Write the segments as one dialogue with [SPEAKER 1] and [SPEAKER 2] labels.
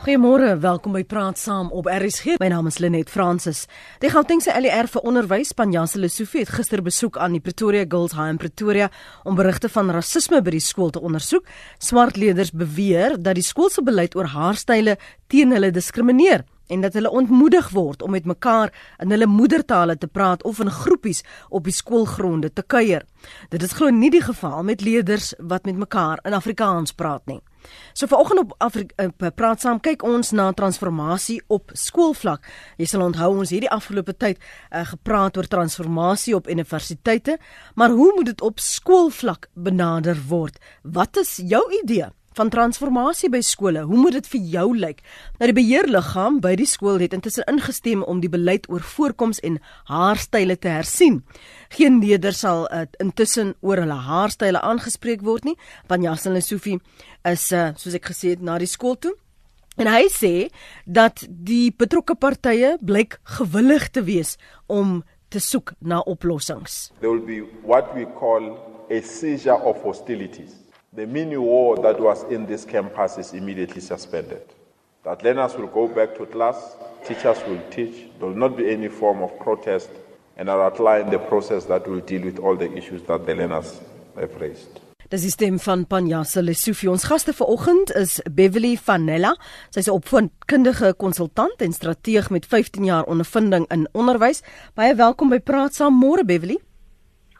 [SPEAKER 1] Goeiemôre, welkom by Praat Saam op RSG. My naam is Lenet Fransis. Die Gautengse LER vir onderwys, Panjasa Lesofie het gister besoek aan die Pretoria Girls High in Pretoria om berigte van rasisme by die skool te ondersoek. Swart leerders beweer dat die skool se beleid oor haarstyle teen hulle diskrimineer en dat hulle ontmoedig word om met mekaar in hulle moedertale te praat of in groepies op die skoolgronde te kuier. Dit is glo nie die geval met leerders wat met mekaar in Afrikaans praat nie. So vanoggend op Afrika uh, praat saam kyk ons na transformasie op skoolvlak. Jy sal onthou ons hierdie afgelope tyd uh, gepraat oor transformasie op universiteite, maar hoe moet dit op skoolvlak benader word? Wat is jou idee? Van transformasie by skole. Hoe moet dit vir jou lyk? Nou die beheerliggaam by die skool het intussen ingestem om die beleid oor voorkoms en haarstyle te hersien. Geen leder sal uh, intussen oor hulle haarstyle aangespreek word nie. Panjasin Lesofie is uh, soos ek gesê het na die skool toe. En hy sê dat die betrokke partye blyk gewillig te wees om te soek na oplossings.
[SPEAKER 2] There will be what we call a seizure of hostilities. The mini war that was in this campus is immediately suspended. That learners will go back to class, teachers will teach, there will not be any form of protest, and I'll outline the process that will deal with all the issues that the learners have raised.
[SPEAKER 1] Dis die stem van Panjasa Lesofie. Ons gaste vanoggend is Beverly Vanella. Sy's 'n opvoedkundige konsultant en strateeg met 15 jaar ondervinding in onderwys. Baie welkom by Praat Saam môre Beverly.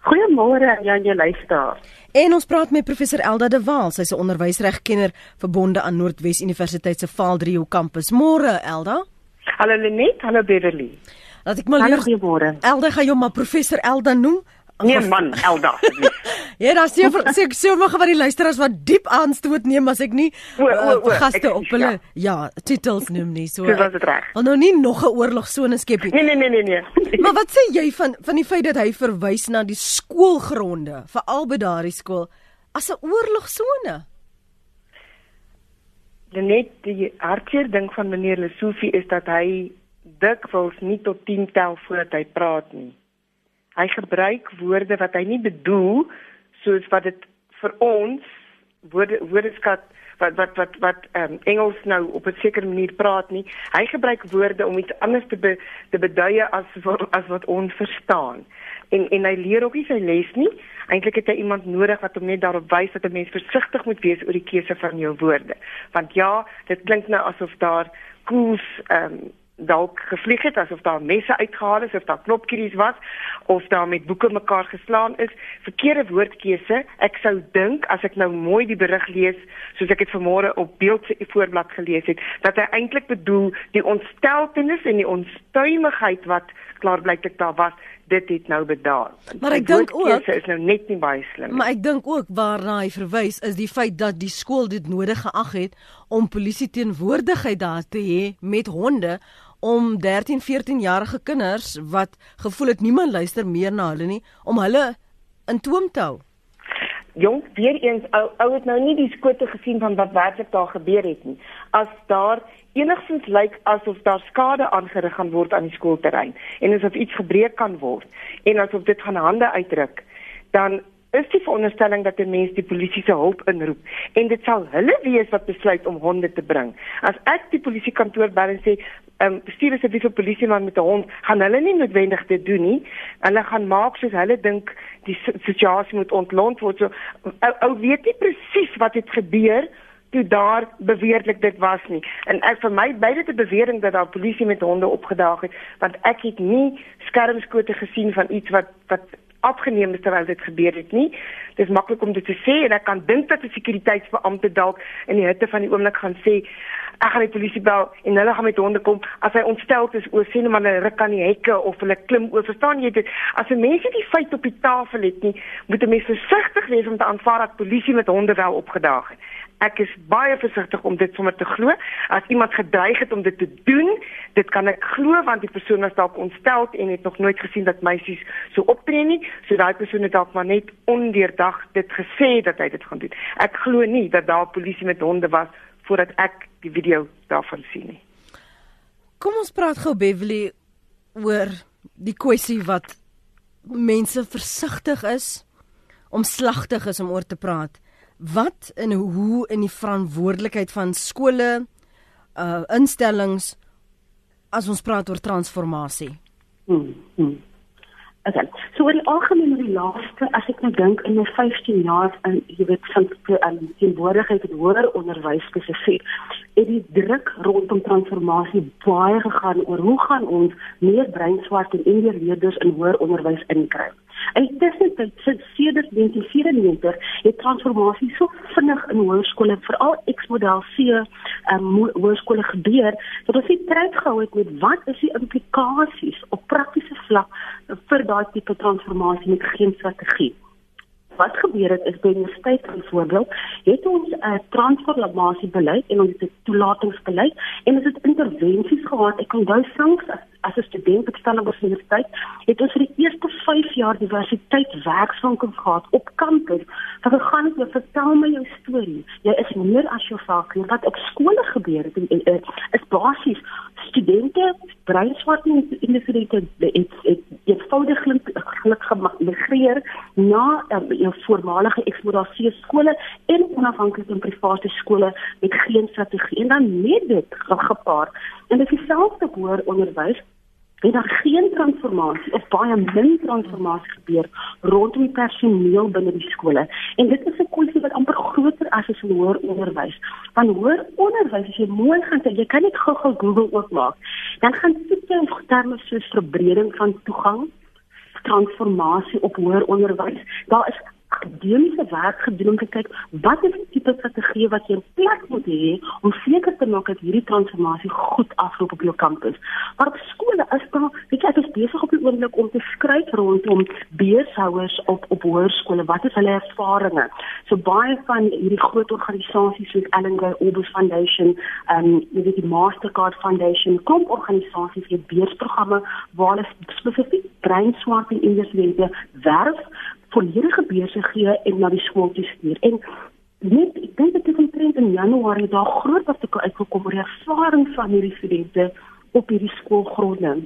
[SPEAKER 3] Goeiemôre aan jou en jou luisteraars.
[SPEAKER 1] En ons praat met professor Elda de Waal, sy's 'n onderwysregkenner verbonde aan Noordwes Universiteit se Vaaldriehoek kampus. Môre Elda.
[SPEAKER 3] Hallo Lenet, hallo Beverly.
[SPEAKER 1] Laat ek maar
[SPEAKER 3] leer. Goeiemôre.
[SPEAKER 1] Elda gaan jou maar professor Elda noem.
[SPEAKER 3] Nee man, Elda.
[SPEAKER 1] ja, daar sê vir sê sommige van die luisteraars wat diep aanstoot neem as ek nie o, o, o, uh, gaste ek, op hulle ja. ja, titels noem nie. So.
[SPEAKER 3] Dis wat dit reg.
[SPEAKER 1] Want nou nie nog 'n oorlogsone skep nie.
[SPEAKER 3] Nee nee nee nee nee.
[SPEAKER 1] maar wat sê jy van van die feit dat hy verwys na die skoolgronde, veral by daardie skool as 'n oorlogsone?
[SPEAKER 3] Net die hartseer ding van meneer Lesofie is dat hy dikwels nie tot 10 tel voordat hy praat nie hy gebruik woorde wat hy nie bedoel soos wat dit vir ons woorde woordeskat wat wat wat wat um, Engels nou op 'n sekere manier praat nie. Hy gebruik woorde om iets anders te be, te beduie as as wat ons verstaan. En en hy leer ook nie sy les nie. Eintlik het hy iemand nodig wat hom net daarop wys dat 'n mens versigtig moet wees oor die keuse van jou woorde. Want ja, dit klink nou asof daar koels ehm um, dalk gevlieg het asof daar messe uitgehaal is of daar klopkieries was of daar met boeke mekaar geslaan is verkeerde woordkeuse ek sou dink as ek nou mooi die berig lees soos ek dit vanmôre op beeld se voorblad gelees het dat hy eintlik bedoel die ontsteltenis en die onstuimigheid wat klaarblyklik daar was dit het nou bedaar.
[SPEAKER 1] Maar ek dink ook
[SPEAKER 3] is nou net nie baie slim.
[SPEAKER 1] Maar ek dink ook waarna hy verwys is die feit dat die skool dit nodig geag het om polisie teenwoordigheid daar te hê met honde om 13, 14 jarige kinders wat gevoel het niemand luister meer na hulle nie om hulle in toom te hou.
[SPEAKER 3] Jong, weer eens ou ou het nou nie die skote gesien van wat werklik daar gebeur het nie. As daar enigstens lyk asof daar skade aangerig gaan word aan die skoolterrein en asof iets gebreek kan word en asof dit gaan hande uitdruk, dan is die veronderstelling dat 'n mens die polisie se hulp inroep en dit sal hulle wees wat besluit om honde te bring. As ek die polisiekantoor bel en sê, "Ehm, um, stuur asseblief 'n polisieman met 'n hond," gaan hulle nie noodwendig dit doen nie. Hulle gaan maak soos hulle dink die situasie moet ontlont word. So ou, ou weet nie presies wat het gebeur toe daar beweerlik dit was nie. En ek vir my beide te bewering dat daar polisie met honde opgedaag het, want ek het nie skermskote gesien van iets wat wat afgeneem is terwyl dit gebeur het nie. Dit is maklik om dit te sê en ek kan dink dat 'n sekuriteitsbeampte dalk in die hitte van die oomblik gaan sê ek gaan die polisie bel en hulle gaan met honde kom. As hy ontstel is oor sien maar hulle ruk aan die hekke of hulle klim oor. Verstaan jy dit? As 'n mens die feit op die tafel het nie moet 'n mens versigtig wees om te aanvaar dat polisie met honde wel opgedaag het ek is baie versigtig om dit sommer te glo. As iemand gedreig het om dit te doen, dit kan ek glo want die persoon was dalk ontstel en het nog nooit gesien dat meisies so optree nie. So daai persoon het dalk maar net ondeurdag dit gesê dat hy dit gaan doen. Ek glo nie dat daar polisie met honde was voordat ek die video daarvan sien nie.
[SPEAKER 1] Kom ons praat gou Beverly oor die kwessie wat mense versigtig is om slagtig is om oor te praat wat en hoe in die verantwoordelikheid van skole uh instellings as ons praat oor transformasie?
[SPEAKER 4] Hmm. hmm. Okay. So in algemeen die laaste as ek nou dink in my 15 jaar in jy weet van aan teenwoordigheid in hoër onderwys spesifiek, het die druk rondom transformasie baie gegaan oor hoe gaan ons meer breinswart en indiër leerders in hoër onderwys inkry. En tussen dit sedert 1994 het transformasie so vinnig in hoërskole, veral X-model C, um, hoërskole gebeur dat ons nie tyd gehou het met wat is die implikasies op praktiese vlak vir daai tipe transformasie met geen strategie wat gebeur het is by die universiteit byvoorbeeld het ons 'n uh, transformasie beleid en ons het 'n toelatingsbeleid en ons het intervensies gehad ek onthou soms as as 'n student op Stellenbosch Universiteit het ons vir die eerste 5 jaar diversiteit werkswinkels gehad op kampus. Wat gegaan het, vertel my jou storie. Jy is meer as jou vaak en wat op skole gebeur het en, en, en is basies studente breinswart in in die studente het het eenvoudiglik geluk gemigreer na um, jou voormalige eksplorasie skole en onafhanklike en private skole met geen strategie. En dan net dit gepaard en dit is dieselfde hoër onderwys het daar geen transformasie of baie min transformasie gebeur rondom die personeel binne die skole. En dit is 'n kwessie wat amper groter as is in hoër onderwys. Van hoër onderwys as jy mooi gaan sê, jy kan net gou-gou Google oopmaak. Dan gaan soek jy in terme soos verbreding van toegang, transformasie op hoër onderwys. Daar is akademiese werk gedoen om te kyk wat is die tipe strategie wat jy in plek moet hê om seker te maak dat hierdie transformasie goed afloop op jou kampus. Maar op skole is daar, weet jy, ek is besig op die oomblik om te skryf rondom beurshouers op op hoërskole. Wat is hulle ervarings? So baie van hierdie groot organisasies soos Ellen Gray Obus Foundation, ehm um, jy weet die Mastercard Foundation, kom organisasies hier beursprogramme waar hulle spesifiek breinswart en individue werf volledige beurse gee en na die skool toe stuur. En net ek dink dit is omtrent in Januarie daar groot artikel uitgekom oor die ervaring van hierdie studente op hierdie skoolgronde.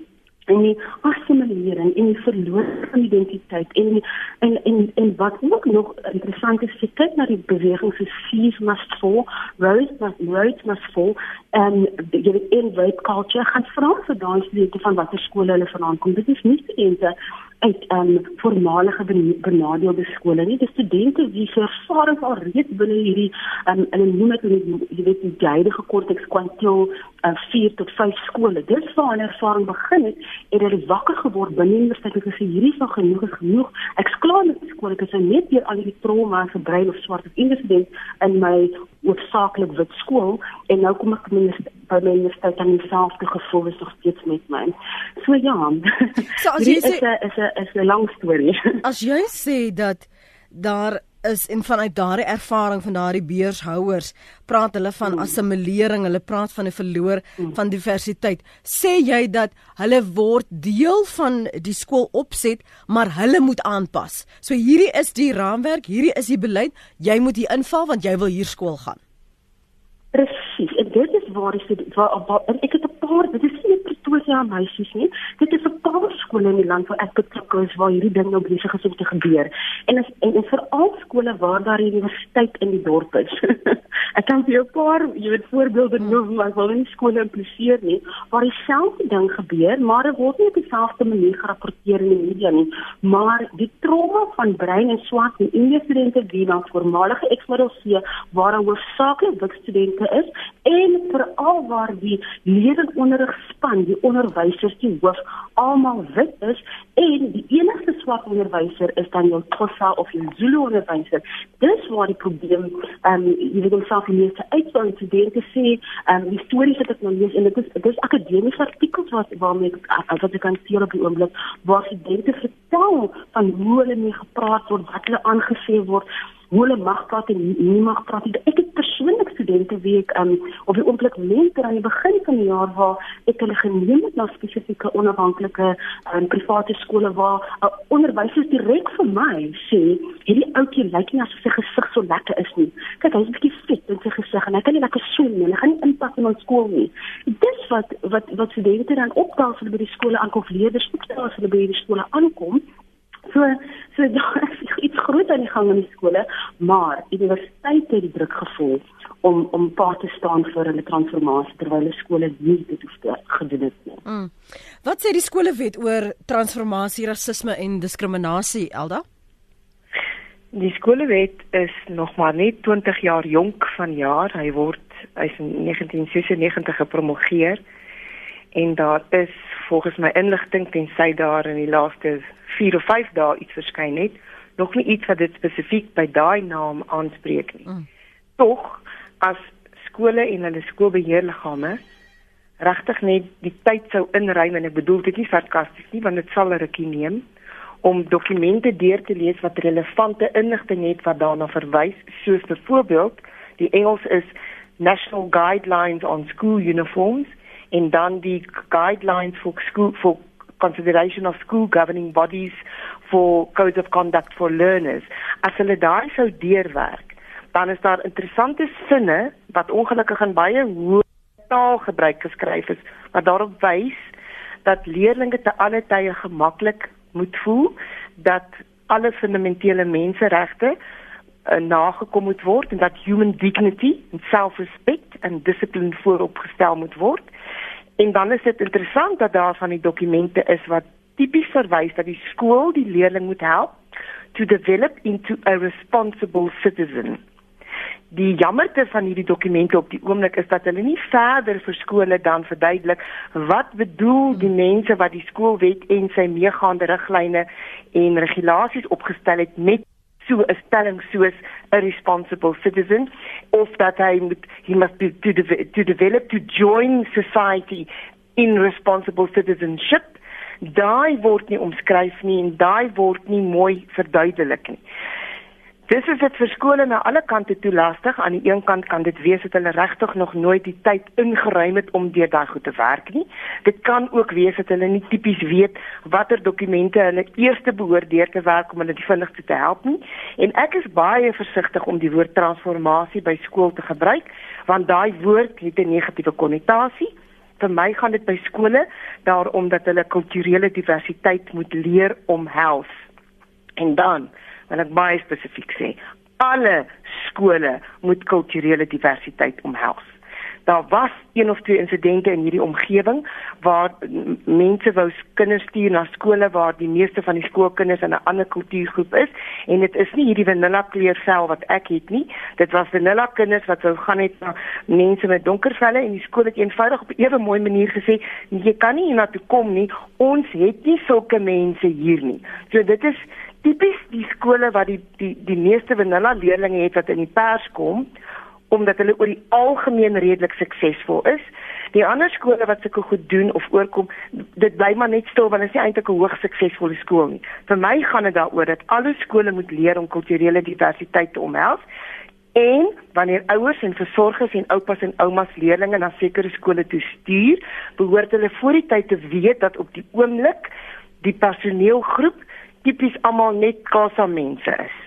[SPEAKER 4] En die assimilering en die verloor van identiteit en en en en wat ook nog interessant is jy kyk na die beweging so fees must fall roads must roads must fall en jy weet in white culture. Gaan vra vir daai studente van watter skole hulle vandaan kom. Dit is nie studente uit um voormalige benadeelde skole nie. Die studente wie se ervaring al reeds binne hierdie um in 'n noem dit jy weet die huidige korteks kwantiel uh, 4 tot 5 skole. Dis waar hulle ervaring begin het en hulle het wakker geword binne universiteit en gesê hierdie is al genoeg is genoeg. Ek sklaar met skole, ek is nou net deur al hierdie trauma se brein of swart of insident in my hoofsaaklik wit skool en nou kom ek by my universiteit aan dieselfde gevoel is nog steeds met my. So ja. So as jy sê is 'n is 'n is 'n lang storie.
[SPEAKER 1] As jy sê dat daar is en vanuit daardie ervaring van daardie beurshouers praat hulle van mm. assimilering, hulle praat van 'n verloor mm. van diversiteit. Sê jy dat hulle word deel van die skool opset, maar hulle moet aanpas. So hierdie is die raamwerk, hierdie is die beleid, jy moet hier inval want jy wil hier skool gaan.
[SPEAKER 4] Presies. En dit is waar ek waar, waar ek het 'n paar, dit is nie Pretoria meisies nie. Dit is 'n paar skole in die land waar ek betrokke is waar hierdie ding nou besig is om te gebeur. En is en, en veral skole waar daar 'n universiteit in die dorp is. ek kan vir jou 'n paar, jy weet voorbeelde noem, maar ek wil nie skole impliseer nie waar dieselfde ding gebeur, maar dit word nie op dieselfde manier gerapporteer in die media nie. Maar die trauma van brein en swart en Indiese studente wie dan voormalige eksmodel C waar hoofsaaklik wit studente is en veral waar die leerlingonderrigspan, die onderwysers, die hoof almal wit is en die enigste swart onderwyser is dan jou Xhosa of jou Zulu onderwyser. Dis waar die probleem um, jy weet ons self hier te uitwou te deur te sê um, die stories wat ek nou lees en dit is dit is akademiese artikels wat waarmee ek wat ek kan sien op die oomblik waar studente vertel van hoe hulle mee gepraat word, wat hulle aangesê word hoe hulle mag praat en nie mag praat. Ek het persoonlik studente wie ek um, op die oomblik mentor aan die begin van die jaar waar ek hulle geneem het na spesifieke onafhanklike um, private skole waar uh, onderwysers direk vir my sê hierdie ouetjie lyk nie asof sy gesig so lekker is nie. Kyk, hy's 'n bietjie vet in sy gesig en hy kan nie lekker swem nie. Hy gaan nie inpas in ons skool nie. Dis wat wat wat studente dan opdaag as hulle by die skole aankom, leerders opdaag as hulle by die skole aankom So so daar is iets groot aan die gang in die skole, maar universiteite het die druk gevoel om om pa te staan vir hulle transformasie terwyl hulle skole nie dit hoef te gedoen het nie. Mm.
[SPEAKER 1] Wat sê die skolewet oor transformasie, rasisme en diskriminasie, Elda?
[SPEAKER 3] Die skolewet is nog maar net 20 jaar jonk van jaar. Hy word hy's in 1996 gepromoveer en daar is volgens my inligting tensy daar in die laaste 4 of 5 dae iets verskyn het, nog nie iets wat dit spesifiek by daai naam aanspreek nie. Mm. Tog as skole en hulle skoolbeheerliggame regtig net die tyd sou inruim en ek bedoel dit nie sarkasties nie want dit sal 'n rukkie neem om dokumente deur te lees wat relevante inligting het wat daarna verwys soos byvoorbeeld die Engels is National Guidelines on School Uniforms en dan die guidelines for school for consideration of school governing bodies for codes of conduct for learners as hulle daai sou deurwerk dan is daar interessante sinne wat ongelukkig in baie hoë taalgebruik geskryf is wat daarop wys dat leerders te alle tye gemaklik moet voel dat alle fundamentele menseregte uh, nagekom moet word en dat human dignity en self-respect en dissipline vooropgestel moet word. En dan is dit interessant dat daar van die dokumente is wat tipies verwys dat die skool die leerling moet help to develop into a responsible citizen. Die jammerte van hierdie dokumente op die oomblik is dat hulle nie verder vir skole dan verduidelik wat bedoel die mense wat die skoolwet en sy meegaande riglyne en regulasies opgestel het met so 'n stelling soos a responsible citizen of dat hy moet he must be to, de to develop to join society in responsible citizenship. Daai word nie omskryf nie en daai word nie mooi verduidelik nie Dis is dit vir skole na alle kante toe lastig. Aan die een kant kan dit wees dat hulle regtig nog nooit die tyd ingeruim het om deur daai goed te werk nie. Dit kan ook wees dat hulle nie tipies weet watter dokumente hulle eers behoort deur te werk om hulle die vinnigste te help nie. En ek is baie versigtig om die woord transformasie by skool te gebruik want daai woord het 'n negatiewe konnotasie. Vir my gaan dit by skole daarom dat hulle kulturele diversiteit moet leer omhels. En dan wil ek baie spesifiek sê, alle skole moet kulturele diversiteit omhels. Daar was een of twee insidente in hierdie omgewing waar mense wou kinders stuur na skole waar die meeste van die skoolkinders in 'n ander kultuurgroep is en dit is nie hierdie vanilla kleur vel wat ek het nie. Dit was vanilla kinders wat wou gaan net na mense met donker velle en die skool het eenvoudig op 'n ewe mooi manier gesê, jy kan nie hiernatoe kom nie. Ons het nie sulke mense hier nie. So dit is tipies die skole wat die die die meeste vanilla leerders het wat in die pers kom omdat hulle oor die algemeen redelik suksesvol is. Die ander skole wat sulke goed doen of oorkom, dit bly maar net stil want dit is nie eintlik 'n hoogs suksesvolle skool nie. Vir my gaan dit daaroor dat alle skole moet leer om kulturele diversiteit te omhels. En wanneer ouers en versorgers en oupas en oumas leerders na sekere skole toe stuur, behoort hulle voor die tyd te weet dat op die oomblik die personeelgroep tipies almal net kassa mense is.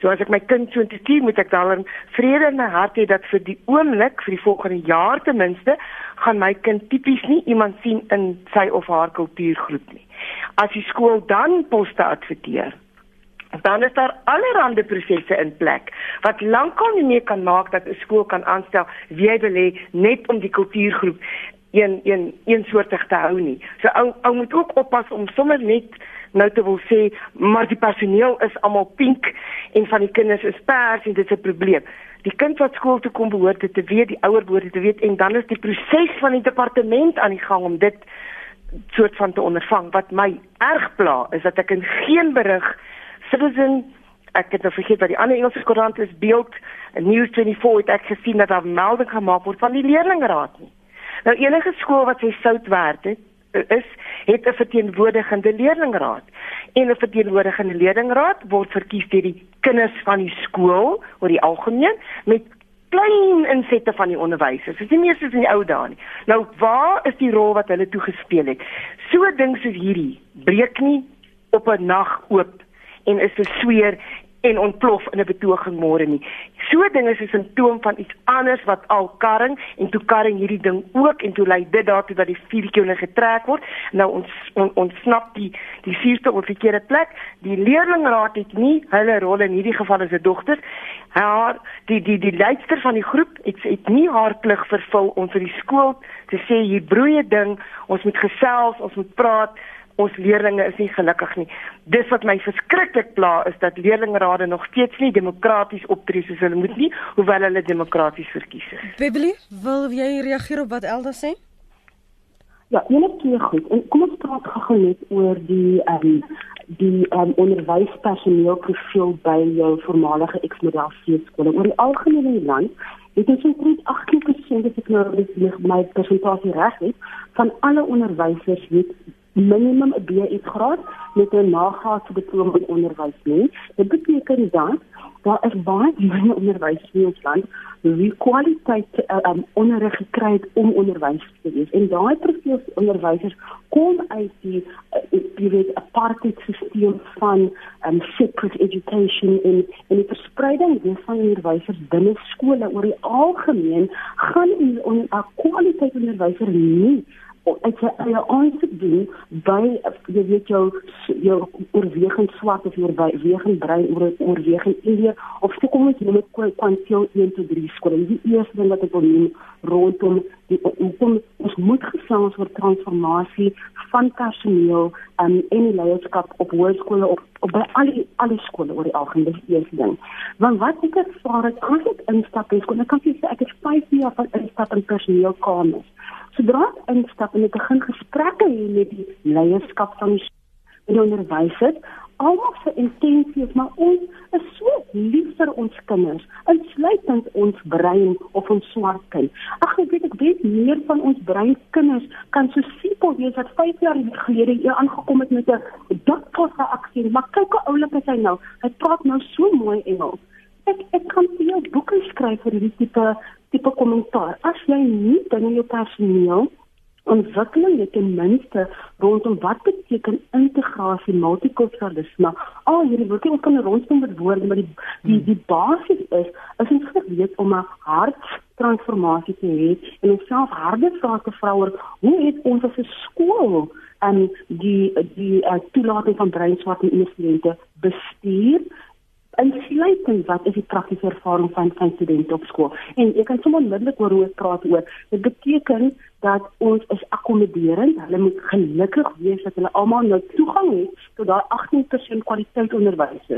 [SPEAKER 3] So as ek my kind so intuïtief moet ek dan vrede in my hart hê dat vir die oomblik vir die volgende jaar ten minste gaan my kind tipies nie iemand sien in sy of haar kultuurgroep nie. As die skool dan poste adverteer dan is daar allerlei prosesse in plek wat lankal nie meer kan maak dat 'n skool kan aanstel wie hy wil hê net om die kultuurgroep een een een soortig te hou nie. So ou ou moet ook oppas om sommer net nou te wil sê maar die personeel is almal pink en van die kinders is pers en dit is 'n probleem. Die kind wat skool toe kom behoort dit te weet, die ouer behoort dit te weet en dan is die proses van die departement aan die gang om dit soort van te ondervang. Wat my erg pla is dat ek in geen berig citizen ek het nou vergeet wat die ander Engelse koerant is beeld News 24 het ek gesien dat daar melding gemaak word van die leerlingraad nie. Nou enige skool wat sy sout werd het is het 'n verteenwoordigende leerlingraad en 'n verteenwoordigende leerlingraad word verkies deur die kinders van die skool oor die algemeen met klein insette van die onderwysers. Dit is nie meer soos in die ou dae nie. Nou waar is die rol wat hulle toegespeel het? So ding soos hierdie breek nie op 'n nag oop en is 'n sweer en ontplof in 'n betoging môre nie. So dinge is 'n simptoom van iets anders wat al karring en toe karring hierdie ding ook en toe lei dit daartoe dat die vuurtjie getrek word. Nou ons on, ontsnap die die vuurste op 'n verkeerde plek. Die leerlingraad het nie hulle rol in hierdie geval as 'n dogter. Haar die die die leier van die groep het het nie haar plig vervul om vir die skool te sê hier broeie ding, ons moet gesels, ons moet praat ons leerlinge is nie gelukkig nie. Dis wat my verskriklik pla is dat leerlingrade nog steeds nie demokraties optree soos hulle moet nie, hoewel hulle demokraties verkies is.
[SPEAKER 1] Biblie, wil jy reageer op wat Elda sê?
[SPEAKER 4] Ja, een twee goed. En kom ons praat gou net oor die ehm um, die um, onderwyspersoneel profiel by jou voormalige ex-model skole. Oor die algemeen in die land het ons omtrent 18% as ek nou my persentasie reg het van alle onderwysers het minimum 'n BE graad met 'n nagraadse diploma in onderwys nie. Dit beteken dan daar is baie min onderwys in ons land wie kwaliteit uh, um, onderrig gekry het om onderwys te wees. En daai profiel onderwysers kom uit die uh, die weet apartheid stelsel van um, separate education en en die verspreiding van onderwysers binne skole oor die algemeen gaan in 'n kwaliteit onderwyser nie uit sy eie aansoek doen by jy weet jou jou oorwegend swart of oorwegend bruin oor oorwegend indië of so kom ons noem dit kwantiteit 1 tot 3 skole. Die eerste ding wat ek wil noem rondom die om ons moet gesels oor transformasie van personeel um, en die leierskap op hoërskole op, op by al die alle skole oor die algemeen. Dis die eerste ding. Want wat ek ervaar het as ek instap in skole kan jy sê ek het 5 jaar van instap in personeelkamers Sodra ek instap en ek begin gesprekke hê met die leierskap van die, die onderwysers, almal se intensie is maar ons is so lief vir ons kinders, insluitend ons brein of ons swart kind. Ag ek weet ek weet meer van ons brein kinders kan so simpel wees wat 5 jaar gelede hier aangekom het met 'n dikposse aksie, maar kyk hoe oulik is hy nou. Hy praat nou so mooi Engels. Ek ek kan vir jou boeke skryf vir hierdie tipe tipe kommentaar. As jy nie binne jou personeel ontwikkeling het ten minste rondom wat beteken integrasie, multikulturalisme, al hierdie woorde wat kan rondom met woorde, maar die die die basis is is ons geweet om 'n hart transformasie te hê en onsself harde vrae vra oor hoe het ons as 'n skool en die die uh, toelating van breinswart en studente bestuur insluitend wat is die praktiese ervaring van van studente op skool. En ek kan sommer onmiddellik oor hoe ek praat oor. Dit beteken dat ons is akkommoderend. Hulle moet gelukkig wees dat hulle almal nou toegang het tot daai 18% kwaliteit onderwys.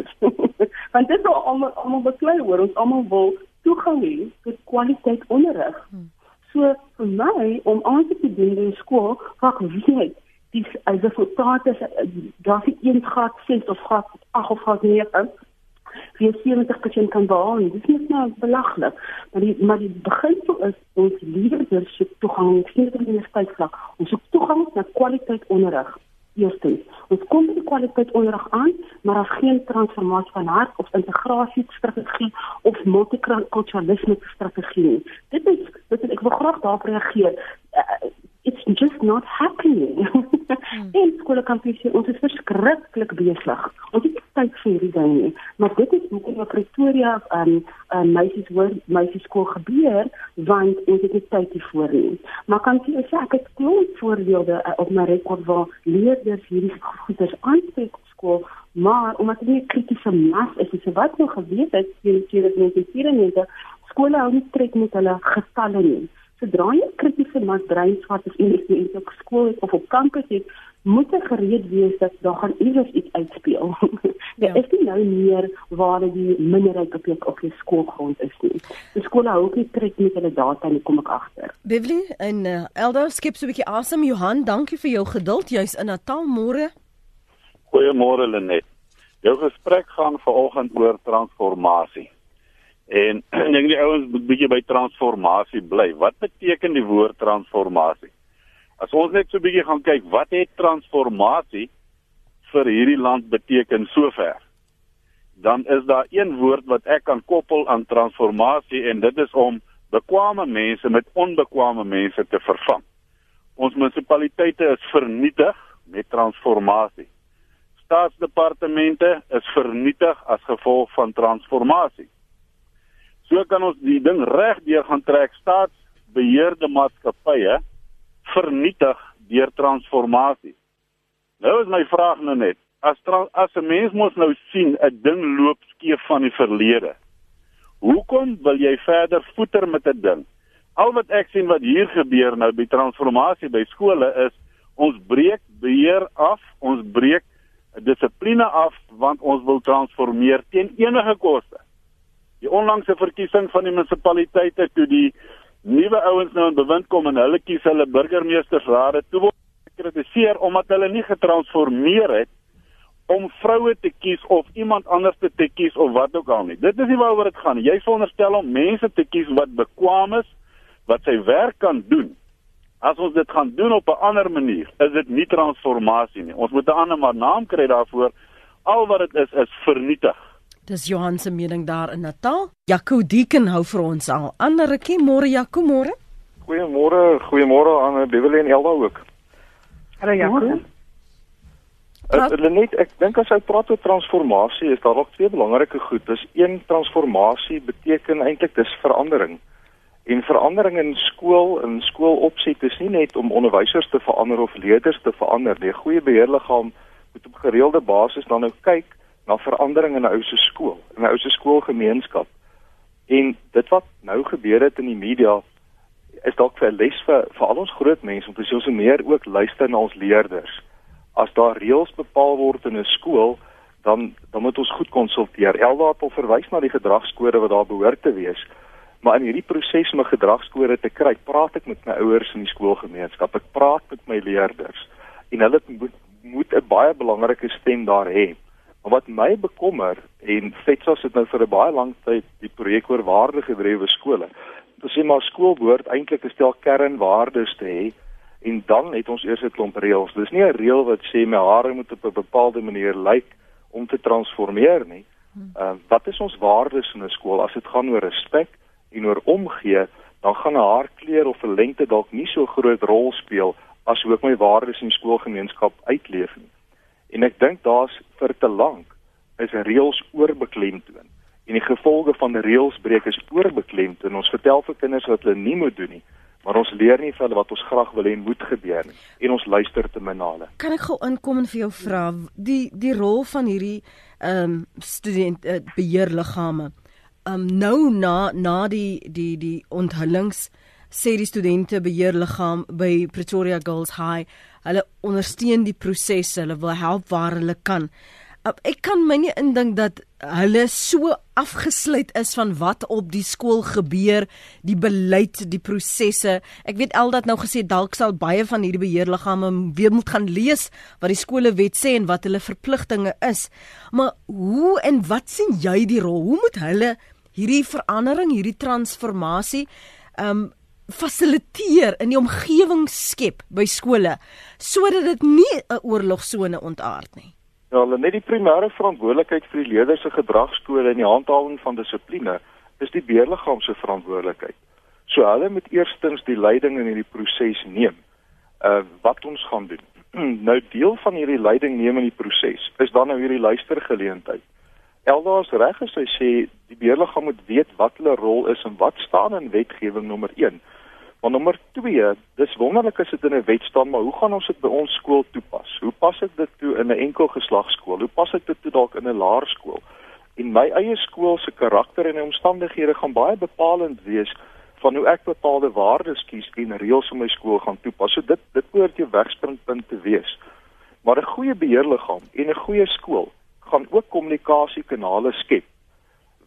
[SPEAKER 4] Want dit is almal almal beklei oor ons almal wil toegang hê tot kwaliteit onderrig. Hmm. So vir my om aan te doen in skool, wat weet dis as die resultate daar is een graad 6 of graad 8 of graad 9 vir 70% kan behaal. Dit is net nou belaglik. Maar die maar die beginsel is ons leerders soek toegang in die universiteitsvlak, ons soek toegang na kwaliteit onderrig. Eerstens, ons kom die kwaliteit onderrig aan, maar as geen transformasie van hart of integrasie strategie of multikulturalisme strategie nie. Dit is dit is ek wil graag daarop reageer. It's just not happening. Hmm. en skole kan sê ons is verskriklik besig. Ons het tyd vir hierdie ding nie, maar dit is hoekom in Pretoria um um meisies word meisies skool gebeur want ons het nie tyd hiervoor nie. Maar kan jy sê ek het klomp voorbeelde uh, op my rekord waar leerders hierdie goeders aanspreek op skool Maar omdat dit nie kritiese mas is, is wat nou geweet het in 2024 skole hou nie trek met hulle getalle nie sodra jy kritiese masbreins wat is in die op skool het, of op kampus het, moet jy gereed wees dat daar gaan iewers iets uitspeel. Dit ja. is nie nou meer waar die minderheid op jou op jou skoolgrond is nie. Die skole hou ook nie trek met hulle data nie, kom ek agter.
[SPEAKER 1] Bivli en uh, Eldo skep so 'n bietjie asem Johan, dankie vir jou geduld juis in Natal môre.
[SPEAKER 5] Goeiemôre Lenet. Jou gesprek gaan vanoggend oor transformasie. En ek dink die ouens moet bietjie by transformasie bly. Wat beteken die woord transformasie? As ons net so bietjie gaan kyk, wat het transformasie vir hierdie land beteken sover? Dan is daar een woord wat ek kan koppel aan transformasie en dit is om bekwame mense met onbekwame mense te vervang. Ons munisipaliteite is vernietig met transformasie. staatsdepartemente is vernietig as gevolg van transformasie. So kan ons die ding reg deur gaan trek staatsbeheerde maatskappye vernietig deur transformasie. Nou is my vraag nou net, as as 'n mens mos nou sien 'n ding loop skeef van die verlede. Hoekom wil jy verder voeter met 'n ding? Al wat ek sien wat hier gebeur nou by transformasie by skole is ons breek beheer af, ons breek dissipline af want ons wil transformeer teen enige koste. Die onlangse verkiesing van die munisipaliteite toe die nuwe ouens nou in bewind kom en hulle kies hulle burgemeestersrade toe word gekritiseer omdat hulle nie getransformeer het om vroue te kies of iemand anders te, kies of wat ook al nie. Dit is nie waaroor dit gaan nie. Jy veronderstel om mense te kies wat bekwame is, wat sy werk kan doen. As ons dit gaan doen op 'n ander manier, is dit nie transformasie nie. Ons moet 'n ander maar naam kry daarvoor. Al wat dit is is vernietig.
[SPEAKER 1] Dis Johan se mening daar in Natal. Jaco Deeken hou vir ons al. Anderetjie môre Jaco môre.
[SPEAKER 6] Goeiemôre, goeiemôre aan Beverly en Elda ook.
[SPEAKER 3] Hallo Jaco.
[SPEAKER 6] Ek uh, net ek dink as jy praat oor transformasie, is daar ook twee belangrike goed. Dis een transformasie beteken eintlik dis verandering. En verandering in skool en skoolopset is nie net om onderwysers te verander of leerders te verander nie. 'n Goeie beheerliggaam moet op gereelde basis dan nou kyk na verandering in 'n ou se skool, in 'n ou se skoolgemeenskap. En dit wat nou gebeur het in die media is dalk vir les vir vir al ons groot mense om moet meer ook luister na ons leerders as daar reëls bepaal word in 'n skool, dan dan moet ons goed konsulteer. Elda het al verwys na die gedragskode wat daar behoort te wees. Maar in hierdie proses om 'n gedragskode te kry, praat ek met my ouers in die skoolgemeenskap. Ek praat met my leerders en hulle moet moet 'n baie belangrike stem daar hê. Maar wat my bekommer en FETSAS het nou vir 'n baie lang tyd die projek oor waardegedrewe skole. Dit sê maar skool behoort eintlik 'n stel kernwaardes te hê en dan het ons eers 'n klomp reëls. Dis nie 'n reël wat sê my hare moet op 'n bepaalde manier lyk om te transformeer nie. Ehm uh, wat is ons waardes in 'n skool as dit gaan oor respek en oor omgee, dan gaan 'n haarkleur of 'n lengte dalk nie so groot rol speel as hoe ek my waardes in skoolgemeenskap uitleef nie. En ek dink daar's vir te lank is reëls oorbeklemtoon. En die gevolge van reëls breek is oorbeklemtoon. Ons vertel vir kinders wat hulle nie moet doen nie maar ons leer nie vir hulle wat ons graag wil hê moet gebeur nie en ons luister te min na hulle.
[SPEAKER 1] Kan ek gou inkom en vir jou vra die die rol van hierdie ehm um, student uh, beheerliggame um, nou na na die die die onthullings sê die studente beheerliggaam by Pretoria Girls High hulle ondersteun die proses hulle wil help waar hulle kan ek kan my nie indink dat hulle so afgesluit is van wat op die skool gebeur, die beleid, die prosesse. Ek weet Eldat nou gesê dalk sal baie van hierdie beheerliggame weer moet gaan lees wat die skolewet sê en wat hulle verpligtinge is. Maar hoe en wat sien jy die rol? Hoe moet hulle hierdie verandering, hierdie transformasie um fasiliteer in die omgewing skep by skole sodat dit nie 'n oorlogsone ontaard nie.
[SPEAKER 6] Ja, hulle net die primêre verantwoordelikheid vir die leerders se gedragskode en die handhawing van dissipline is die beheerliggaam se verantwoordelikheid. So hulle moet eerstens die leiding in hierdie proses neem. Uh wat ons gaan doen. nou deel van hierdie leiding neem in die proses is dan nou hierdie luistergeleentheid. Eldaas reg as hy sê die beheerliggaam moet weet wat hulle rol is en wat staan in wetgewing nommer 1. Maar nommer 2, dis wonderlik as dit in 'n wet staan, maar hoe gaan ons dit by ons skool toepas? Hoe pas ek dit toe in 'n enkel geslagskool? Hoe pas ek dit toe dalk in 'n laerskool? En my eie skool se karakter en omstandighede gaan baie bepalend wees van hoe ek bepaalde waardes kies en reëls in my skool gaan toepas. So dit dit behoort jou wegspringpunt te wees. Maar 'n goeie beheerliggaam en 'n goeie skool gaan ook kommunikasiekanale skep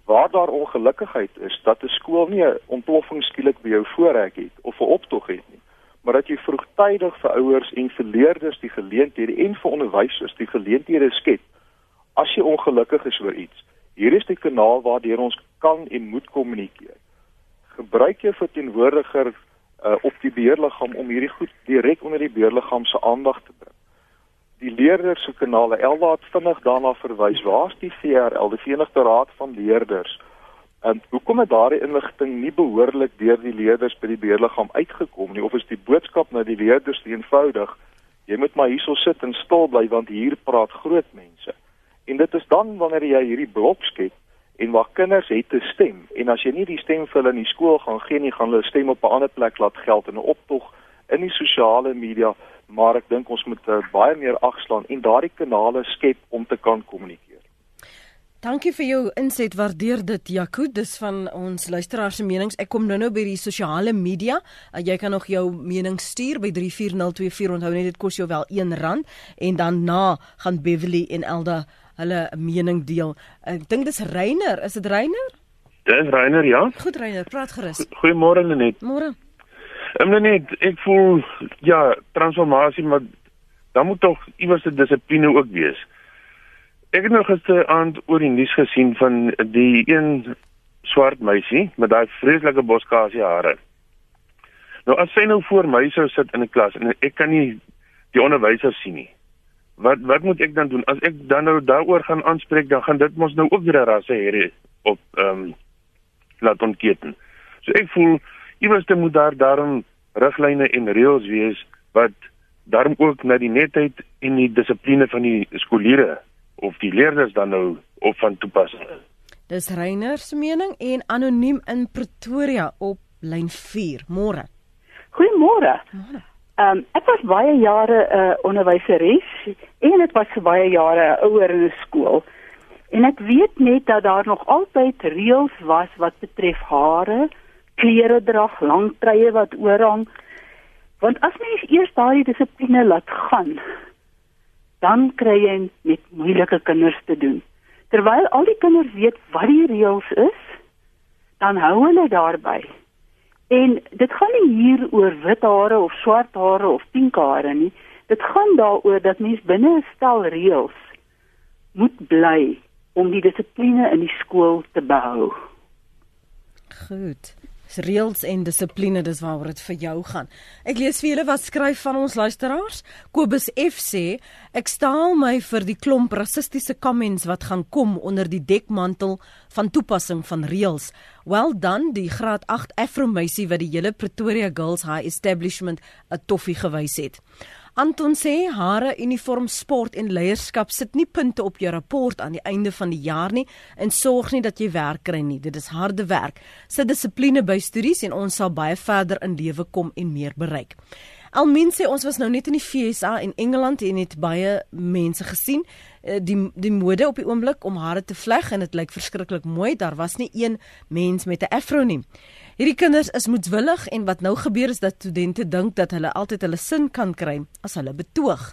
[SPEAKER 6] waar daar ongelukkigheid is dat 'n skool nie 'n ontploffing skielik by jou voorrek het of 'n optog het nie, maar dat jy vroegtydig vir ouers en vir leerders die geleenthede en vir onderwysers die geleenthede skep as jy ongelukkig is oor iets. Hier is die kanaal waardeur ons kan en moet kommunikeer. Gebruik jou verteenwoordiger uh, op die beheerliggaam om hierdie goed direk onder die beheerliggaam se aandag te bring die leerders se kanale Elda het vinnig daarna verwys. Waar's die VRL, die Verenigde Raad van Leerders? En hoekom het daardie inligting nie behoorlik deur die leerders by die beheerliggaam uitgekom nie of is die boodskap na die leerders eenvoudig Jy moet maar hierso sit en stil bly want hier praat groot mense. En dit is dan wanneer jy hierdie blok skep en waar kinders het 'n stem en as jy nie die stem vir hulle in die skool gaan gee nie, gaan hulle stem op 'n ander plek laat geld in 'n optog in die sosiale media, maar ek dink ons moet uh, baie meer agslaan en daardie kanale skep om te kan kommunikeer.
[SPEAKER 1] Dankie vir jou inset. Waardeer dit, Jaco. Dis van ons luisteraars se menings. Ek kom nou-nou by die sosiale media. Uh, jy kan nog jou mening stuur by 34024. Onthou net dit kos jou wel R1 en dan na gaan Beverly en Elda hulle mening deel. Ek dink dis Reiner. Is dit Reiner?
[SPEAKER 7] Dis Reiner, ja.
[SPEAKER 1] Goed Reiner, praat gerus.
[SPEAKER 7] Goeiemôre Lenet.
[SPEAKER 1] Môre.
[SPEAKER 7] Ehm Lenet, ek voel ja, transformasie, maar dan moet tog iewers 'n dissipline ook wees. Ek het nou gisteraand oor die nuus gesien van die een swart meisie met daai vreeslike boskasie hare. Nou as sy nou voor my sou sit in 'n klas en ek kan nie die onderwyser sien nie. Wat wat moet ek dan doen? As ek dan nou daaroor gaan aanspreek, dan gaan dit mos nou ook weer 'n rasse hier op ehm um, laat ontketen. So ek voel iewers moet daar daarom riglyne en reëls wees wat daarom ook na die netheid en die dissipline van die skooliere of die leerders dan nou op van toepassing is.
[SPEAKER 1] Dis Reiner se mening en anoniem in Pretoria op lyn 4. Môre.
[SPEAKER 8] Goeiemôre. Môre. Ehm um, ek was baie jare 'n uh, onderwyseres en ek was vir baie jare ouer in 'n skool. En ek weet net dat daar nog altyd reëls was wat betref hare, klere drag, lang treye wat oorhang. Want as mens eers daardie dissipline laat gaan, dan kry jy met moeilike kinders te doen. Terwyl al die kinders weet wat die reëls is, dan hou hulle daarby. En dit gaan nie hier oor wit hare of swart hare of pink hare nie. Dit gaan daaroor dat mens binne 'n stel reëls moet bly om die dissipline in die skool te behou.
[SPEAKER 1] Goed reëls en dissipline dis waaroor dit vir jou gaan. Ek lees vir julle wat skryf van ons luisteraars. Kobus F sê ek staal my vir die klomp rassistiese comments wat gaan kom onder die dekmantel van toepassing van reëls. Well done die graad 8 Afro meisie wat die hele Pretoria Girls High Establishment 'n toffie gewys het. Anton sê hare uniform sport en leierskap sit nie punte op jou rapport aan die einde van die jaar nie en sorg nie dat jy werk kry nie. Dit is harde werk. Sit dissipline by studies en ons sal baie verder in lewe kom en meer bereik. Almin sê ons was nou net in die FSA en Engeland en het baie mense gesien eh, die die mode op die oomblik om hare te vleg en dit lyk verskriklik mooi. Daar was nie een mens met 'n afro nie. Hierdie kinders is moedswillig en wat nou gebeur is dat studente dink dat hulle altyd hulle sin kan kry as hulle betoog.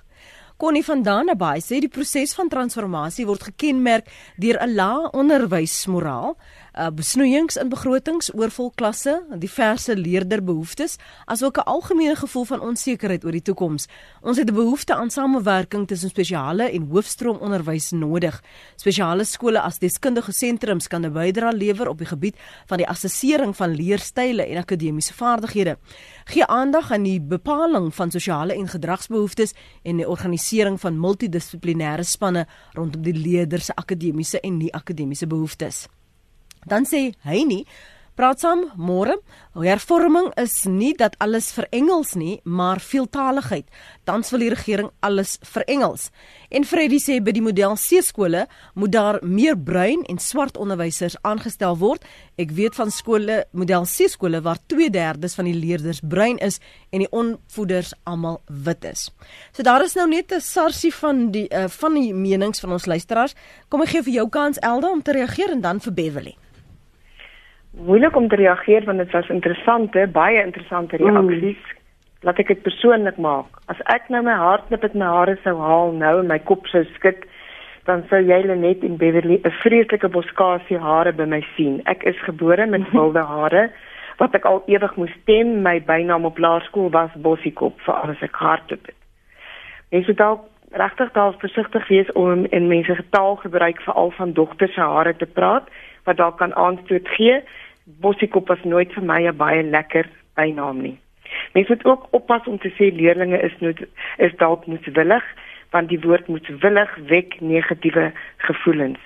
[SPEAKER 1] Connie van Dannebaai sê die proses van transformasie word gekenmerk deur 'n lae onderwysmoraal, uh, besnoeiings in begrotings, oorvol klasse, diverse leerderbehoeftes, asook 'n algemene gevoel van onsekerheid oor die toekoms. Ons het 'n behoefte aan samewerking tussen spesiale en hoofstroom onderwys nodig. Spesiale skole as deskundige sentrums kan 'n bydrae lewer op die gebied van die assessering van leerstyle en akademiese vaardighede. Gee aandag aan die bepaling van sosiale en gedragsbehoeftes en die organisering van multidissiplinêre spanne rondom die leerders se akademiese en nie-akademiese behoeftes. Dan sê hy nie Praat saam môre. Hervorming is nie dat alles vir Engels nie, maar veeltaligheid. Tans wil die regering alles vir Engels. En Freddie sê by die model C skole moet daar meer bruin en swart onderwysers aangestel word. Ek weet van skole, model C skole waar 2/3 van die leerders bruin is en die onvoeders almal wit is. So daar is nou net 'n sarsie van die uh, van die menings van ons luisteraars. Kom ek gee vir jou kans Elda om te reageer en dan vir Beverly
[SPEAKER 3] moeilik om te reageer want dit was interessante, baie interessante reaksies. Mm. Laat ek dit persoonlik maak. As ek nou my hart net met my hare sou haal nou en my kop sou skud, dan sou jy net in Beverly 'n vreeslike boskasie hare by my sien. Ek is gebore met wilde hare wat ek al ewig moes stem. My bynaam op laerskool was Bossiekop vir alles ek hart het. Mens moet dalk regtig dalk versigtig wees om in mense getaal gebruik veral van dogters se hare te praat wat dalk kan aanstoot gee. Bossiekop was nooit vir my 'n baie lekker bynaam nie. Mens moet ook oppas om te sê leerlinge is nooit is dalk moedswillig want die woord moedswillig wek negatiewe gevoelens.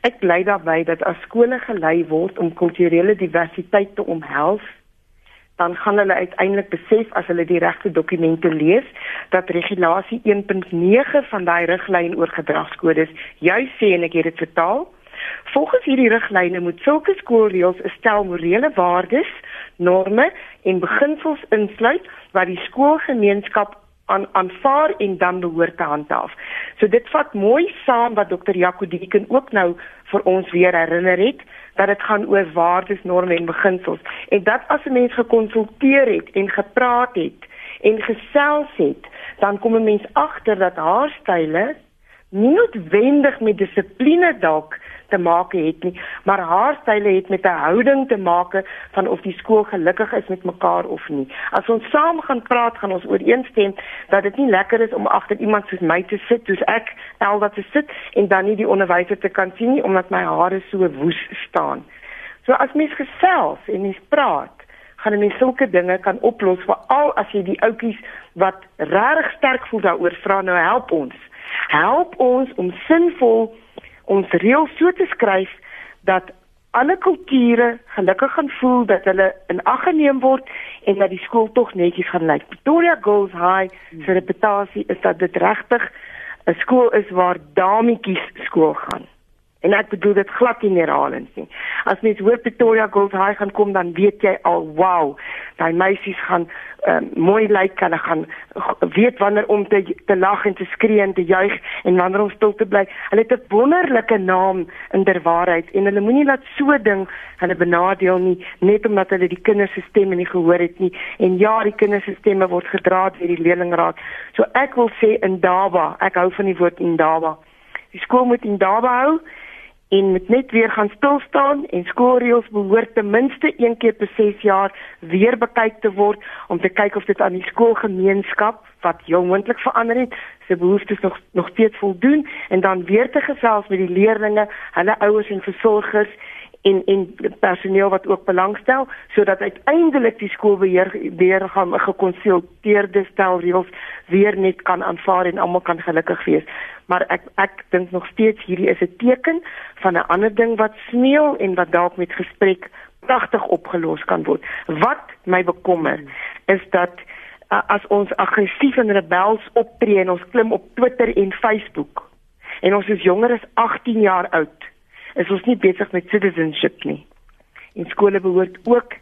[SPEAKER 3] Ek bly daarby dat as skole gelei word om kulturele diversiteit te omhels, dan gaan hulle uiteindelik besef as hulle die regte dokumente lees dat regulasie 1.9 van daai riglyn oor gedragskodes juis sê en ek het dit vertaal Volgens hierdie riglyne moet sulke skoolreëls 'n stel morele waardes, norme en beginsels insluit wat die skoolgemeenskap aan aanvaar en dan behoort te handhaaf. So dit vat mooi saam wat Dr. Jaco Dieken ook nou vir ons weer herinner het dat dit gaan oor waardes, norme en beginsels en dat as 'n mens gekonsulteer het en gepraat het en gesels het, dan kom 'n mens agter dat haar style nie noodwendig met dissipline dalk te maak het nie, maar haar style het met 'n houding te maak van of die skool gelukkig is met mekaar of nie. As ons saam gaan praat, gaan ons ooreenstem dat dit nie lekker is om agter iemand soos my te sit, soos ek Elwa te sit en dan nie die onderwyser te kan sien nie omdat my hare so woes staan. So as mens gesels en mens praat, gaan jy sulke dinge kan oplos veral as jy die ouetjies wat regtig sterk voel daaroor vra nou help ons. Help ons om sinvol ons reël so te skryf dat alle kulture gelukkig gaan voel dat hulle in ag geneem word en dat die skool tog netjies gaan lyk. Pretoria Girls High se reputasie is dat dit regtig 'n skool is waar dametjies skool gaan. En ek bedoel dit glad nie herhalings nie. As mens hoor Pretoria Girls High gaan kom dan weet jy al wow, daai meisies gaan um, mooi lyk, hulle gaan weet wanneer om te te lag en te skree en te juig en wanneer om stil te bly. Hulle het 'n wonderlike naam in der waarheid en hulle moenie laat so ding hulle benadeel nie net omdat hulle die kinders se stemme nie gehoor het nie. En ja, die kinders se stemme word gedra deur die leerlingraad. So ek wil sê in Daba, ek hou van die woord in Daba. Die skool moet in Daba hou en moet net weer gaan stil staan en skoolreëls behoort ten minste een keer per 6 jaar weer bekyk te word om te kyk of dit aan die skoolgemeenskap wat jou moontlik verander het se behoeftes nog nog steeds voldoen en dan weer te gesels met die leerders, hulle ouers en versorgers en en personeel wat ook belangstel sodat uiteindelik die skoolbeheer weer gaan gekonsulteerde stel reëls weer net kan aanvaar en almal kan gelukkig wees maar ek ek dink nog steeds hierdie is 'n teken van 'n ander ding wat smeel en wat dalk met gesprek pragtig opgelos kan word. Wat my bekommer is dat uh, as ons aggressief en rebels optree en ons klim op Twitter en Facebook en ons is jonger as 18 jaar oud, is ons nie besig met citizenship nie. En skole behoort ook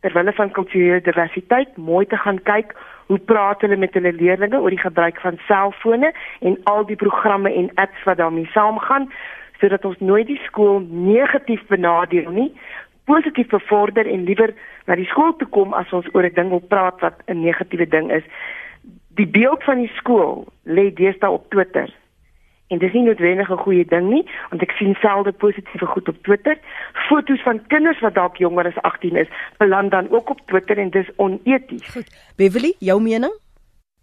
[SPEAKER 3] terwyl van kulturele diversiteit mooi te gaan kyk hoe praat hulle met hulle leerders oor die gebruik van selfone en al die programme en apps wat daarmee saamgaan sodat ons nooit die skool negatief benadeel nie positief bevorder en liewer na die skool toe kom as ons oor 'n ding wil praat wat 'n negatiewe ding is die beeld van die skool lê deesdae op Twitter En dis nie noodwendig 'n goeie ding nie, want ek sien selde positiewe goed op Twitter. Foto's van kinders wat dalk jonger as 18 is, beland dan ook op Twitter en dis oneties.
[SPEAKER 1] Goed. Beverly, jou mening?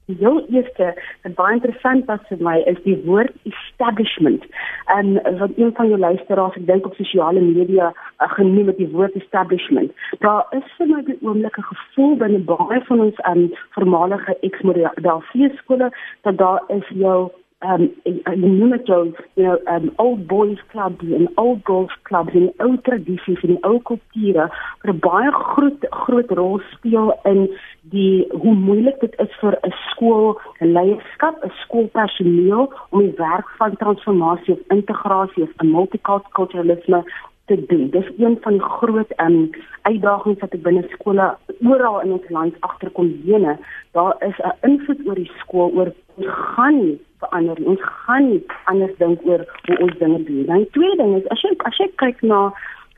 [SPEAKER 4] Jou eerste, wat baie interessant was vir my, is die woord establishment. En wat een van jou luisteraars, ek dink op sosiale media, uh, genoem het die woord establishment. Daar is vir my die oomblikke gevoel binne baie van ons um, voormalige ex-moderne skole dat daar is jou um know jou you know um old boys clubs en old girls clubs en ou tradisies en ou kulture wat 'n baie groot groot rol speel in die hoe moeilik dit is vir 'n skool leierskap, 'n skoolpersoneel om die werk van transformasie of integrasie of multiculturalisme te doen. Dis een van die groot um uitdagings wat ek binne skole oral in ons land agterkom jene. Daar is 'n invloed oor die skool oor ons gaan nie verander nie. Ons gaan nie anders dink oor hoe ons dinge doen. Dan die tweede ding is as jy as jy kyk na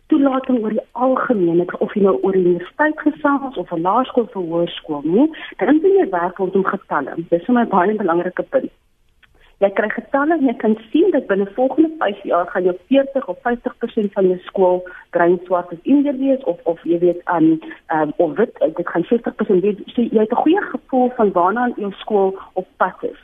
[SPEAKER 4] toelating oor die algemeen, of jy nou oor universiteit gesels of 'n laerskool of 'n hoërskool, nie, dan moet jy werk rondom getalle. Dis my baie 'n belangrike punt. Jy kry getalle en jy kan sien dat binne volgende 5 jaar gaan jou 40 of 50% van jou skool bruin swart of inder wees of of jy weet aan um, um, of wit dit gaan 60% wees. So jy het 'n goeie gevoel van waarna jou skool op pad is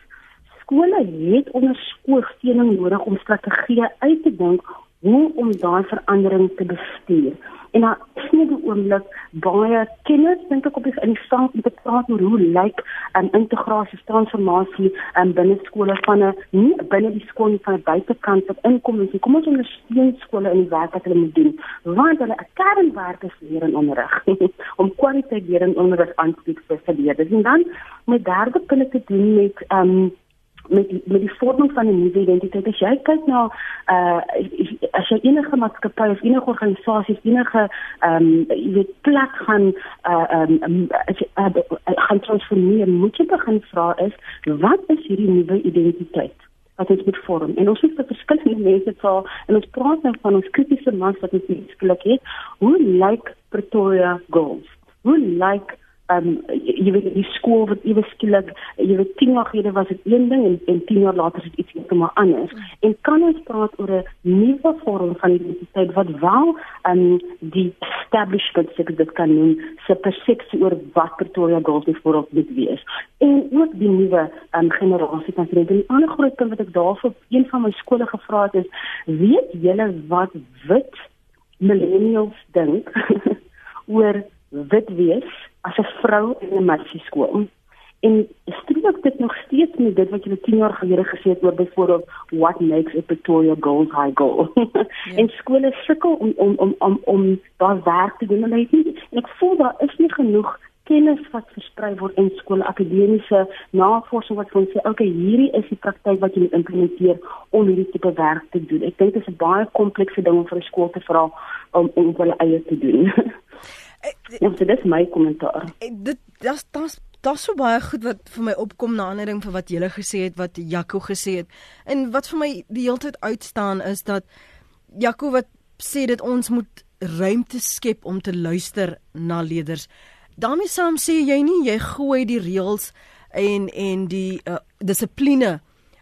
[SPEAKER 4] skole het ondersteuning nodig om strategieë uit te dink hoe om daai verandering te bestuur. En daar is nie die oomblik baie kenners dink ek op die in die stand om te praat oor hoe lyk 'n um, integrasie transformasie um, binne skole van 'n nie binne die skool van 'n buitekant wat inkom en kom ons ondersteun skole in die werk wat hulle moet doen. Want hulle 'n kernwerk is leer en onderrig om kwaliteit leer en onderrig aan te bied vir leerders. En dan met derde punt te doen met ehm um, met die, met die vorming van 'n nuwe identiteit. As jy kyk na uh as jy enige maatskappy of enige organisasie, enige ehm um, jy plek gaan uh ehm um, uh, gaan transformeer, moet jy begin vra is wat is hierdie nuwe identiteit? wat moet vorm. En ons het vir verskillende mense sal en ons praat nou van ons kritiese mas wat ons beskik het. Hoe lyk Pretoria Goals? Hoe lyk um jy weet die skool wat ewe skielik jy weet 10 jaar gelede was dit een ding en, en 10 jaar later is dit iets heeltemal anders. En kan ons praat oor 'n nuwe vorm van identiteit wat wel um die establishment se dit kan noem se persepsie oor wat Pretoria Girls byvoorbeeld moet wees. En ook die nuwe um generasie van studente. En 'n ander groot punt wat ek daarvoor een van my skole gevra het is weet julle wat wit millennials dink oor wit wees as 'n vrou in 'n meisie skool. En streek dit nog steeds met dit wat jy 10 jaar gelede gesê het oor byvoorbeeld what makes a Pretoria Girls High Goal. ja. En skole sukkel om om om om om daar werk te doen en ek en ek voel daar is nie genoeg kennis wat versprei word in skole akademiese navorsing wat ons sê okay hierdie is die praktyk wat jy moet implementeer om hierdie tipe werk te doen. Ek dink dit is 'n baie komplekse ding om vir 'n skool te vra om om hulle eie te doen. Ja, so dis my kommentaar.
[SPEAKER 1] Dit daar's daar's daar's so baie goed wat vir my opkom na aanleiding van wat jy gesê het, wat Jaco gesê het. En wat vir my die hele tyd uitstaan is dat Jaco wat sê dit ons moet ruimte skep om te luister na leerders. daarmee saam sê jy nie jy gooi die reëls en en die uh, dissipline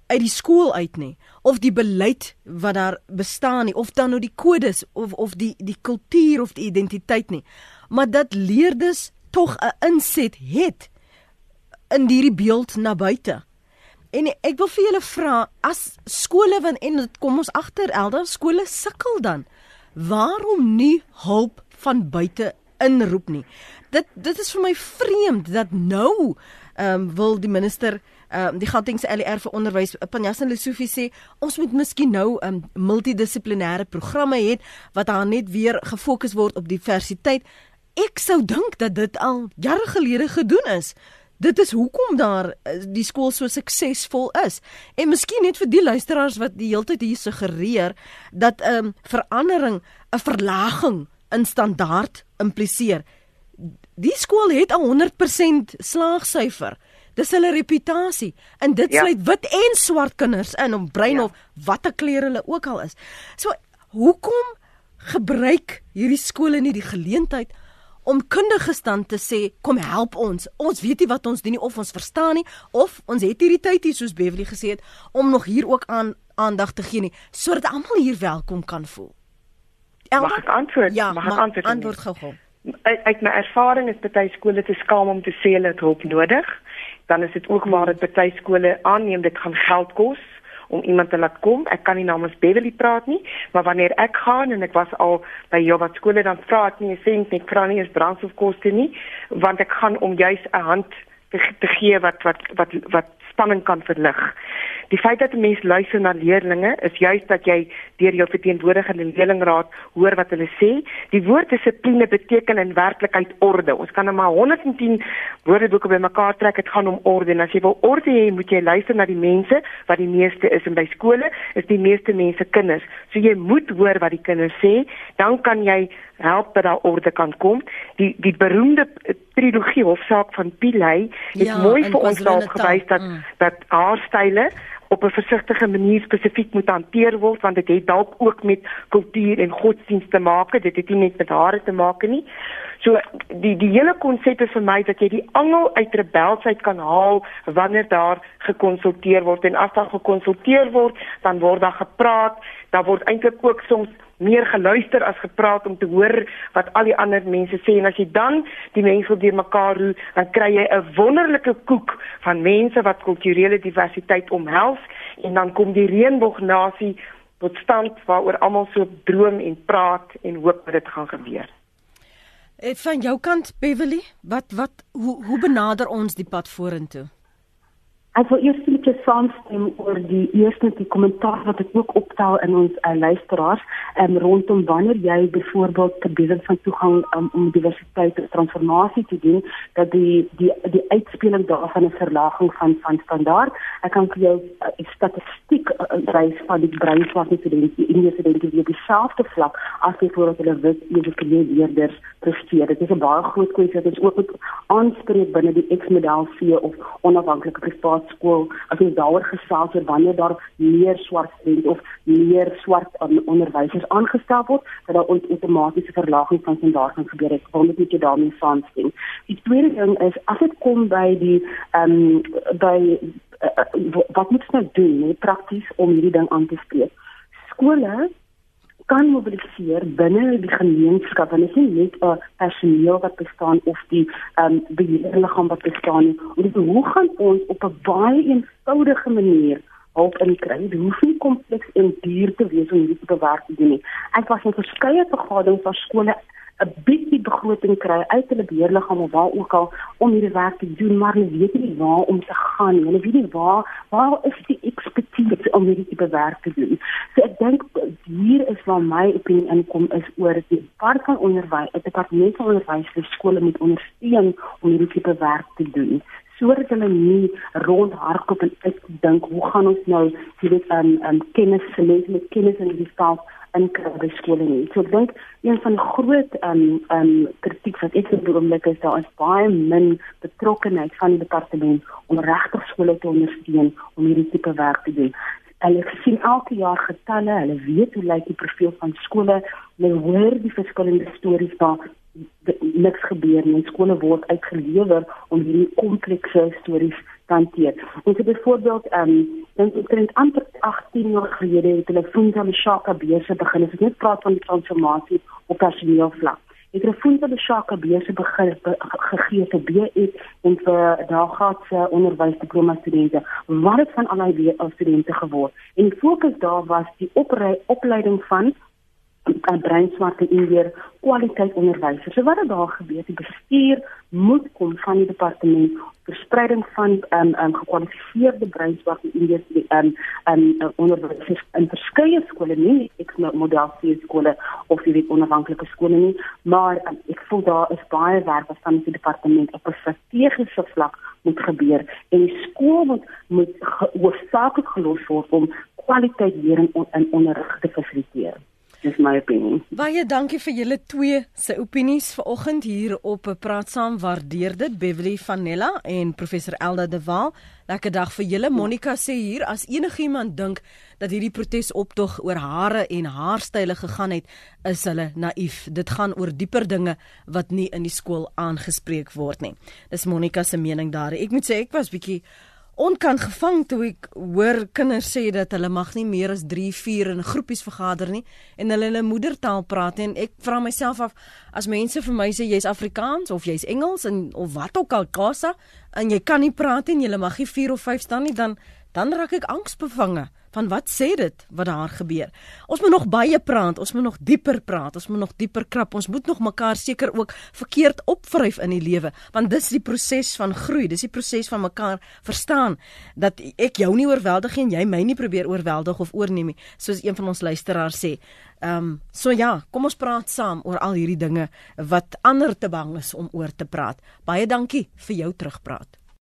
[SPEAKER 1] uit die skool uit nie of die beleid wat daar bestaan nie of dan nou die kodes of of die die kultuur of die identiteit nie maar dat leerders tog 'n inset het in hierdie beeld na buite. En ek wil vir julle vra as skole van en dit kom ons agter elders skole sukkel dan. Waarom nie hulp van buite inroep nie? Dit dit is vir my vreemd dat nou ehm um, wil die minister ehm um, die Gautengse LER vir onderwys Panjasin Lesofie sê ons moet miskien nou 'n um, multidissiplinêre programme hê wat dan net weer gefokus word op diversiteit ek sou dink dat dit al jare gelede gedoen is. Dit is hoekom daar eh, die skool so suksesvol is. En miskien net vir die luisteraars wat die hele tyd hier suggereer dat 'n um, ehm, verandering 'n verlaging in standaard impliseer. Die skool het 'n 100% slaagsyfer. Dis hulle reputasie en dit ja. sluit wit en swart kinders in om brein ja. of watter kleur hulle ook al is. So hoekom gebruik hierdie skole nie die geleentheid om kundiges dan te sê kom help ons. Ons weet nie wat ons doen nie of ons verstaan nie of ons het hierdie tyd hier soos Beverly gesê het om nog hier ook aan aandag te gee nie sodat almal hier welkom kan voel.
[SPEAKER 3] Elke, mag ek antwoord?
[SPEAKER 1] Ja, mag ek antwoord? Antwoord gou-gou.
[SPEAKER 3] Uit, uit my ervaring is baie skole te skaam om te sê hulle het hulp nodig. Dan is dit ook waar dit baie skole aanneem dit gaan geld kos om iemand te laat kom. Ek kan nie namens Beverly praat nie, maar wanneer ek gaan en ek was al by jou wat skole dan vra ek nie 'n sent nie, vra nie eens brandstofkoste nie, want ek gaan om juis 'n hand te, te gee wat wat wat wat spanning kan verlig. Die feit dat 'n mens luister na leerders is juis dat jy deur jou verteenwoordiger in leerlingraad hoor wat hulle sê. Die woord dissipline beteken in werklikheid orde. Ons kan nou maar 110 woordeboeke bymekaar trek, dit gaan om orde. En as jy wil orde hê, moet jy luister na die mense wat die meeste is en by skole is die meeste mense kinders. So jy moet hoor wat die kinders sê, dan kan jy help dat daar orde kan kom. Die die beroemde trilogie hofsaak van Piley het ja, mooi vir ons daarop gewys dat mm. dat haar style op 'n versigtige manier spesifiek moet hanteer word want dit het dalk ook met kultuur en godsdienst te maak. Dit het nie net met hare te maak nie. So die die hele konsep is vir my dat jy die angel uit rebelsheid kan haal wanneer daar gekonsulteer word en as daar gekonsulteer word, dan word daar gepraat, daar word eintlik ook soms meer geluister as gepraat om te hoor wat al die ander mense sê en as jy dan die mense deur mekaar roer dan kry jy 'n wonderlike koek van mense wat kulturele diversiteit omhels en dan kom die reënboognasie tot stand waaroor almal so droom en praat en hoop dat dit gaan gebeur.
[SPEAKER 1] En eh, van jou kant Beverly, wat wat hoe hoe benader ons die pad vorentoe?
[SPEAKER 4] Ek wil eers net saamstem oor die eerste die kommentaar wat ek ook optel in ons uh, luisteraars um, rondom wanneer jy byvoorbeeld te besig van toegang um, om diversiteit en transformasie te doen dat die die die uitspeling daarvan 'n verlaging van van standaard. Ek kan vir jou uh, statistiek wys uh, van die breinswart studente in die studente wie dieselfde vlak as byvoorbeeld hulle wit leerders presteer. Dit is 'n baie groot kwessie wat ons ook aanspreek binne die X-model C of onafhanklike privaat skool as ons daaroor gesels oor wanneer daar meer swart studente of meer swart um, onderwysers aangestel word dat daar outomatiese verlaging van standaard gaan gebeur het want dit moet daarmee saamstem. Die tweede ding is as dit kom by die ehm um, by uh, wat moet ons nou doen nee, prakties om hierdie ding aan te spreek. Skole kan mobiliseer binne die gemeenskap en dit is nie net 'n personeel wat bestaan of die ehm um, beheerliggaam wat bestaan nie. Ons hoe gaan ons op 'n baie eenvoudige manier hulp inkry? Dit hoef nie kompleks en duur te wees om hierdie te werk te doen nie. Ek was in verskeie vergaderings van skole 'n bietjie begroting kry uit hulle beheerliggaam of waar ook al om hierdie werk te doen, maar hulle weet nie waar om te gaan nie. Hulle weet nie waar waar is die ekspertise om hierdie tipe werk te doen. Ek dink hier is waar my opinie inkom is oor die part van onderwys, die departement van onderwys vir skole moet ondersteun om hierdie tipe werk te doen sodat hulle nie rond hardloop en uitdink hoe gaan ons nou hierdie um, um kennis gelees met kennis in die veld in by skole nie. So ek dink een van die groot um um kritiek wat ek op oomblik is daar is baie min betrokkeheid van die departement om regtig skole te ondersteun om hierdie tipe werk te doen. Hulle sien elke jaar getalle, hulle weet hoe lyk die profiel van skole, hulle hoor die verskillende stories daar niks gebeur nie. Skole word uitgelewer om hierdie komplekse stories te hanteer. Ons het byvoorbeeld ehm um, dink het amper 18 jaar gelede het hulle Funza Mshaka beurse begin. Dit is net praat van die transformasie op personeelvlak. Het hulle Funza Mshaka beurse begin gegee vir BE en vir daaglikse onderwysdiploma studente. Wat het van al die studente geword? En die fokus daar was die opleiding van aan breinswarte inleer kwaliteit onderwysers. So wat het daar gebeur? Die bestuur moet kom van die departement verspreiding van um, um, gekwalifiseerde breinswarte inleer ehm um, um, onderwysers in verskeie skole nie ek model C skole of die onafhanklike skole nie, maar um, ek voel daar is baie werk wat van die departement op 'n strategiese vlak moet gebeur en die skool moet moet hoofsaaklik gelos word om kwaliteit lering in onderrig te fasiliteer dis my opinie.
[SPEAKER 1] Baie dankie vir julle twee se opinies vanoggend hier op 'n praat saam. Waardeer dit Beverly Vanella en professor Elda de Waal. Lekker dag vir julle. Monica sê hier as enigiemand dink dat hierdie protesoptog oor hare en haarstyle gegaan het, is hulle naïef. Dit gaan oor dieper dinge wat nie in die skool aangespreek word nie. Dis Monica se mening daar. Ek moet sê ek was bietjie onkant gevang toe ek hoor kinders sê dat hulle mag nie meer as 3, 4 in groepies vergader nie en hulle hulle moedertaal praat en ek vra myself af as mense vir my sê jy's Afrikaans of jy's Engels en of wat ook al kasa en jy kan nie praat en jy mag nie 4 of 5 staan nie dan dan raak ek angsbevange van wat sê dit wat daar gebeur. Ons moet nog baie praat, ons moet nog dieper praat, ons moet nog dieper krap. Ons moet nog mekaar seker ook verkeerd opvryf in die lewe, want dis die proses van groei, dis die proses van mekaar verstaan dat ek jou nie oorweldig en jy my nie probeer oorweldig of oorneem nie, soos een van ons luisteraars sê. Ehm um, so ja, kom ons praat saam oor al hierdie dinge wat ander te bang is om oor te praat. Baie dankie vir jou terugpraat.